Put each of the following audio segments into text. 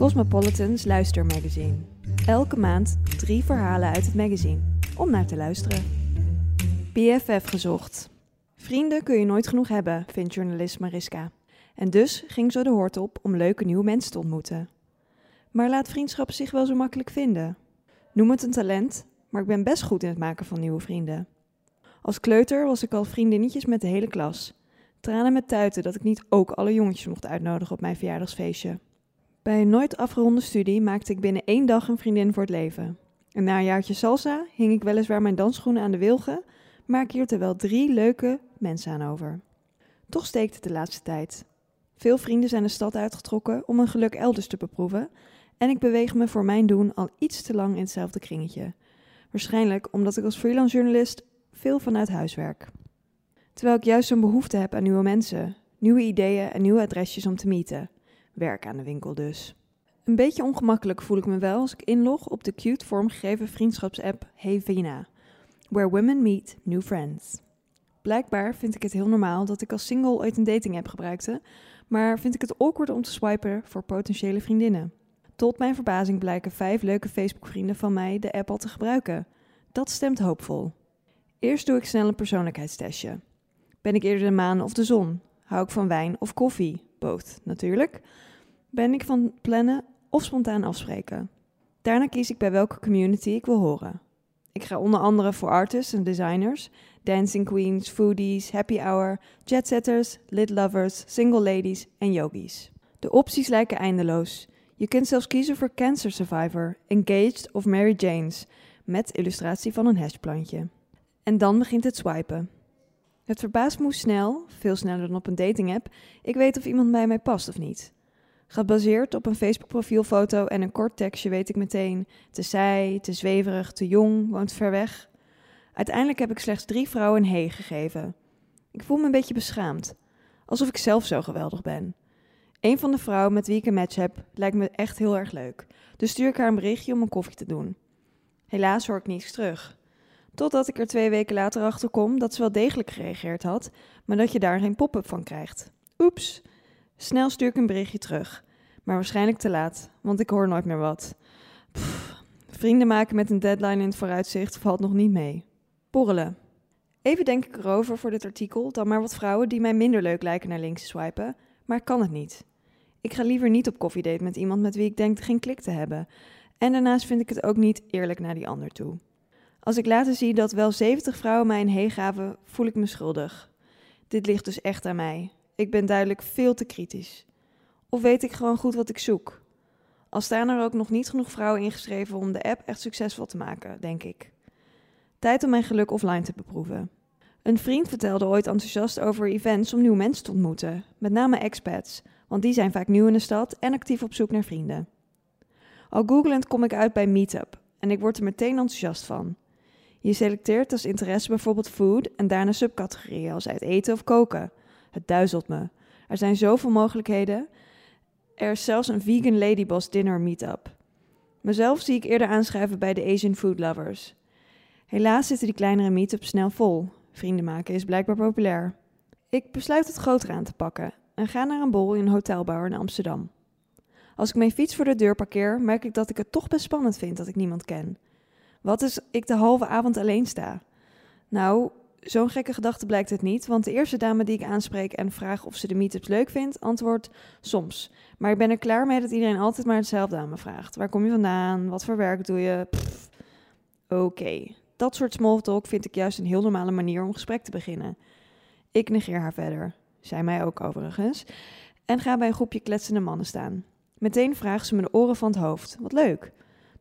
Cosmopolitan's luistermagazine. Elke maand drie verhalen uit het magazine om naar te luisteren. BFF gezocht. Vrienden kun je nooit genoeg hebben, vindt journalist Mariska. En dus ging ze de hoort op om leuke nieuwe mensen te ontmoeten. Maar laat vriendschap zich wel zo makkelijk vinden. Noem het een talent, maar ik ben best goed in het maken van nieuwe vrienden. Als kleuter was ik al vriendinnetjes met de hele klas. Tranen met tuiten dat ik niet ook alle jongetjes mocht uitnodigen op mijn verjaardagsfeestje. Bij een nooit afgeronde studie maakte ik binnen één dag een vriendin voor het leven. En na een jaartje salsa hing ik weliswaar mijn dansschoenen aan de wilgen, maar ik hield wel drie leuke mensen aan over. Toch steekt het de laatste tijd. Veel vrienden zijn de stad uitgetrokken om hun geluk elders te beproeven en ik beweeg me voor mijn doen al iets te lang in hetzelfde kringetje. Waarschijnlijk omdat ik als freelance journalist veel vanuit huis werk. Terwijl ik juist een behoefte heb aan nieuwe mensen, nieuwe ideeën en nieuwe adresjes om te meeten. Werk aan de winkel dus. Een beetje ongemakkelijk voel ik me wel als ik inlog op de cute vormgegeven vriendschapsapp Hey Vina, where women meet new friends. Blijkbaar vind ik het heel normaal dat ik als single ooit een dating app gebruikte, maar vind ik het awkward om te swipen voor potentiële vriendinnen. Tot mijn verbazing blijken vijf leuke Facebook-vrienden van mij de app al te gebruiken. Dat stemt hoopvol. Eerst doe ik snel een persoonlijkheidstestje. Ben ik eerder de maan of de zon? Hou ik van wijn of koffie? Both, natuurlijk. Ben ik van plannen of spontaan afspreken? Daarna kies ik bij welke community ik wil horen. Ik ga onder andere voor artists en designers, dancing queens, foodies, happy hour, jetsetters, lit lovers, single ladies en yogis. De opties lijken eindeloos. Je kunt zelfs kiezen voor cancer survivor, engaged of Mary Janes, met illustratie van een hashplantje. En dan begint het swipen. Het verbaast me hoe snel, veel sneller dan op een dating-app, ik weet of iemand bij mij past of niet. Gebaseerd op een Facebook-profielfoto en een kort tekstje weet ik meteen: te saai, te zweverig, te jong, woont ver weg. Uiteindelijk heb ik slechts drie vrouwen een hey gegeven. Ik voel me een beetje beschaamd, alsof ik zelf zo geweldig ben. Een van de vrouwen met wie ik een match heb lijkt me echt heel erg leuk, dus stuur ik haar een berichtje om een koffie te doen. Helaas hoor ik niets terug. Totdat ik er twee weken later achter kom dat ze wel degelijk gereageerd had, maar dat je daar geen pop-up van krijgt. Oeps. Snel stuur ik een berichtje terug. Maar waarschijnlijk te laat, want ik hoor nooit meer wat. Vrienden maken met een deadline in het vooruitzicht valt nog niet mee. Borrelen. Even denk ik erover voor dit artikel dan maar wat vrouwen die mij minder leuk lijken naar links swipen, maar kan het niet. Ik ga liever niet op koffiedate met iemand met wie ik denk geen klik te hebben. En daarnaast vind ik het ook niet eerlijk naar die ander toe. Als ik later zie dat wel 70 vrouwen mij een hey gaven, voel ik me schuldig. Dit ligt dus echt aan mij. Ik ben duidelijk veel te kritisch. Of weet ik gewoon goed wat ik zoek? Al staan er ook nog niet genoeg vrouwen ingeschreven om de app echt succesvol te maken, denk ik. Tijd om mijn geluk offline te beproeven. Een vriend vertelde ooit enthousiast over events om nieuwe mensen te ontmoeten, met name expats, want die zijn vaak nieuw in de stad en actief op zoek naar vrienden. Al googelend kom ik uit bij Meetup en ik word er meteen enthousiast van. Je selecteert als interesse bijvoorbeeld food en daarna subcategorieën als uit eten of koken. Het duizelt me. Er zijn zoveel mogelijkheden. Er is zelfs een vegan ladyboss dinner meetup. Mezelf zie ik eerder aanschrijven bij de Asian food lovers. Helaas zitten die kleinere meetups snel vol. Vrienden maken is blijkbaar populair. Ik besluit het groter aan te pakken en ga naar een bol in een hotelbouwer in Amsterdam. Als ik mijn fiets voor de deur parkeer, merk ik dat ik het toch best spannend vind dat ik niemand ken. Wat is ik de halve avond alleen sta? Nou, zo'n gekke gedachte blijkt het niet, want de eerste dame die ik aanspreek en vraag of ze de meetups leuk vindt, antwoordt soms. Maar ik ben er klaar mee dat iedereen altijd maar hetzelfde aan me vraagt. Waar kom je vandaan? Wat voor werk doe je? Oké, dat soort small talk vind ik juist een heel normale manier om gesprek te beginnen. Ik negeer haar verder, zij mij ook overigens, en ga bij een groepje kletsende mannen staan. Meteen vraagt ze me de oren van het hoofd. Wat leuk.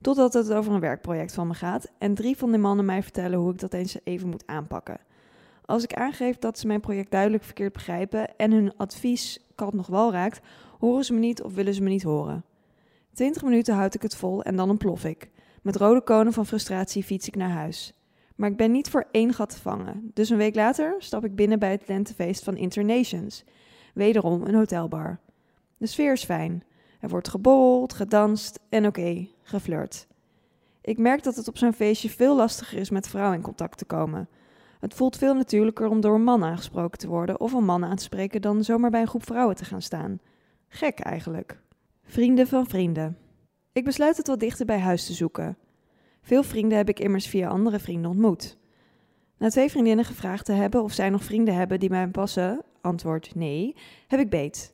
Totdat het over een werkproject van me gaat en drie van de mannen mij vertellen hoe ik dat eens even moet aanpakken. Als ik aangeef dat ze mijn project duidelijk verkeerd begrijpen en hun advies kat nog wel raakt, horen ze me niet of willen ze me niet horen. Twintig minuten houd ik het vol en dan ontplof ik. Met rode konen van frustratie fiets ik naar huis. Maar ik ben niet voor één gat te vangen, dus een week later stap ik binnen bij het lentefeest van Internations. Wederom een hotelbar. De sfeer is fijn. Er wordt gebold, gedanst en oké, geflirt. Ik merk dat het op zo'n feestje veel lastiger is met vrouwen in contact te komen. Het voelt veel natuurlijker om door een man aangesproken te worden of een man aan te spreken dan zomaar bij een groep vrouwen te gaan staan. Gek eigenlijk. Vrienden van vrienden. Ik besluit het wat dichter bij huis te zoeken. Veel vrienden heb ik immers via andere vrienden ontmoet. Na twee vriendinnen gevraagd te hebben of zij nog vrienden hebben die me passen, antwoord nee, heb ik beet.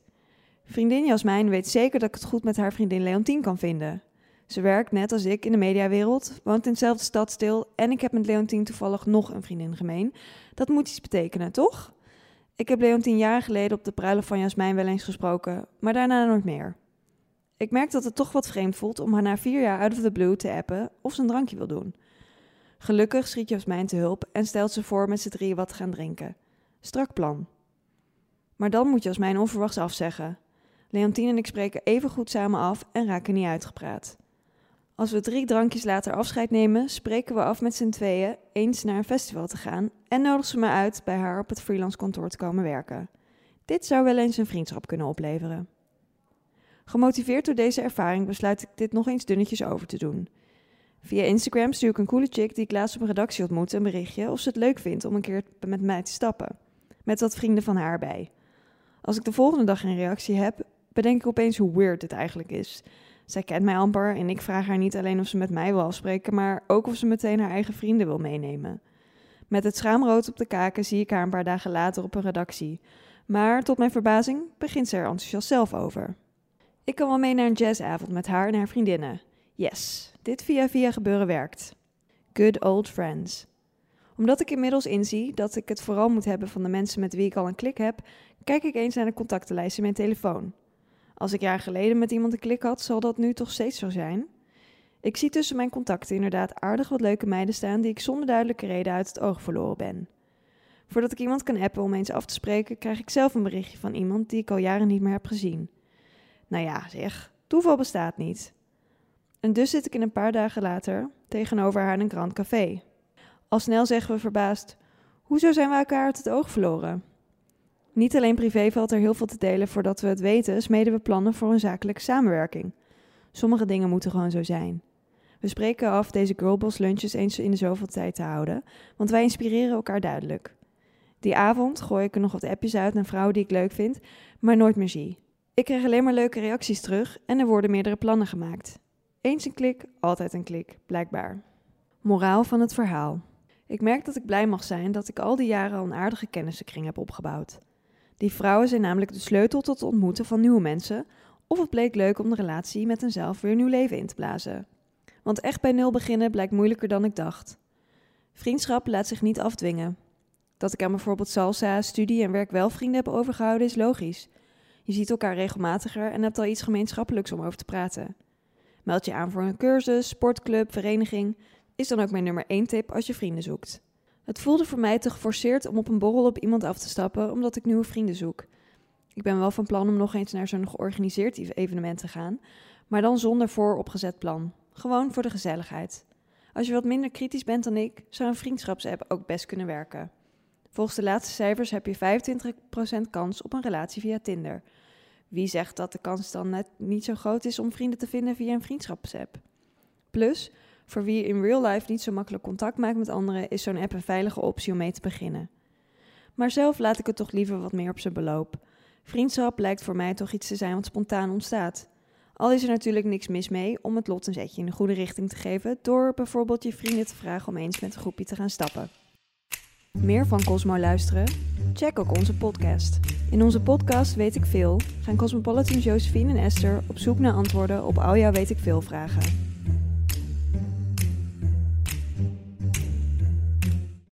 Vriendin Jasmijn weet zeker dat ik het goed met haar vriendin Leontien kan vinden. Ze werkt net als ik in de mediawereld, woont in dezelfde stadsdeel en ik heb met Leontien toevallig nog een vriendin gemeen. Dat moet iets betekenen, toch? Ik heb Leontien jaren geleden op de bruiloft van Jasmijn wel eens gesproken, maar daarna nooit meer. Ik merk dat het toch wat vreemd voelt om haar na vier jaar out of the blue te appen of ze een drankje wil doen. Gelukkig schiet Jasmijn te hulp en stelt ze voor met z'n drieën wat te gaan drinken. Strak plan. Maar dan moet Jasmijn onverwachts afzeggen. Leontien en ik spreken even goed samen af en raken niet uitgepraat. Als we drie drankjes later afscheid nemen, spreken we af met z'n tweeën eens naar een festival te gaan en nodigt ze me uit bij haar op het freelance kantoor te komen werken. Dit zou wel eens een vriendschap kunnen opleveren. Gemotiveerd door deze ervaring besluit ik dit nog eens dunnetjes over te doen. Via Instagram stuur ik een coole chick die ik laatst op een redactie ontmoette een berichtje of ze het leuk vindt om een keer met mij te stappen. Met wat vrienden van haar bij. Als ik de volgende dag geen reactie heb, bedenk ik opeens hoe weird dit eigenlijk is. Zij kent mij amper en ik vraag haar niet alleen of ze met mij wil afspreken, maar ook of ze meteen haar eigen vrienden wil meenemen. Met het schaamrood op de kaken zie ik haar een paar dagen later op een redactie. Maar tot mijn verbazing begint ze er enthousiast zelf over. Ik kan wel mee naar een jazzavond met haar en haar vriendinnen. Yes, dit via via gebeuren werkt. Good old friends. Omdat ik inmiddels inzie dat ik het vooral moet hebben van de mensen met wie ik al een klik heb, kijk ik eens naar de contactenlijst in mijn telefoon. Als ik jaar geleden met iemand een klik had, zal dat nu toch steeds zo zijn? Ik zie tussen mijn contacten inderdaad aardig wat leuke meiden staan die ik zonder duidelijke reden uit het oog verloren ben. Voordat ik iemand kan appen om eens af te spreken, krijg ik zelf een berichtje van iemand die ik al jaren niet meer heb gezien. Nou ja, zeg, toeval bestaat niet. En dus zit ik in een paar dagen later tegenover haar in een Grand Café. Al snel zeggen we verbaasd: Hoezo zijn we elkaar uit het oog verloren? Niet alleen privé valt er heel veel te delen voordat we het weten, smeden we plannen voor een zakelijke samenwerking. Sommige dingen moeten gewoon zo zijn. We spreken af deze girlboss lunches eens in de zoveel tijd te houden, want wij inspireren elkaar duidelijk. Die avond gooi ik er nog wat appjes uit naar vrouwen die ik leuk vind, maar nooit meer zie. Ik krijg alleen maar leuke reacties terug en er worden meerdere plannen gemaakt. Eens een klik, altijd een klik, blijkbaar. Moraal van het verhaal. Ik merk dat ik blij mag zijn dat ik al die jaren al een aardige kennissenkring heb opgebouwd. Die vrouwen zijn namelijk de sleutel tot het ontmoeten van nieuwe mensen, of het bleek leuk om de relatie met eenzelf weer nieuw leven in te blazen. Want echt bij nul beginnen blijkt moeilijker dan ik dacht. Vriendschap laat zich niet afdwingen. Dat ik aan bijvoorbeeld salsa, studie en werk wel vrienden heb overgehouden is logisch. Je ziet elkaar regelmatiger en hebt al iets gemeenschappelijks om over te praten. Meld je aan voor een cursus, sportclub, vereniging, is dan ook mijn nummer 1 tip als je vrienden zoekt. Het voelde voor mij te geforceerd om op een borrel op iemand af te stappen omdat ik nieuwe vrienden zoek. Ik ben wel van plan om nog eens naar zo'n georganiseerd evenement te gaan, maar dan zonder vooropgezet plan. Gewoon voor de gezelligheid. Als je wat minder kritisch bent dan ik, zou een vriendschapsapp ook best kunnen werken. Volgens de laatste cijfers heb je 25% kans op een relatie via Tinder. Wie zegt dat de kans dan net niet zo groot is om vrienden te vinden via een vriendschapsapp? Plus, voor wie in real life niet zo makkelijk contact maakt met anderen, is zo'n app een veilige optie om mee te beginnen. Maar zelf laat ik het toch liever wat meer op zijn beloop. Vriendschap lijkt voor mij toch iets te zijn wat spontaan ontstaat. Al is er natuurlijk niks mis mee om het lot een zetje in de goede richting te geven door bijvoorbeeld je vrienden te vragen om eens met een groepje te gaan stappen. Meer van Cosmo luisteren? Check ook onze podcast. In onze podcast Weet ik Veel gaan Cosmopolitan Josephine en Esther op zoek naar antwoorden op al jouw Weet ik Veel vragen.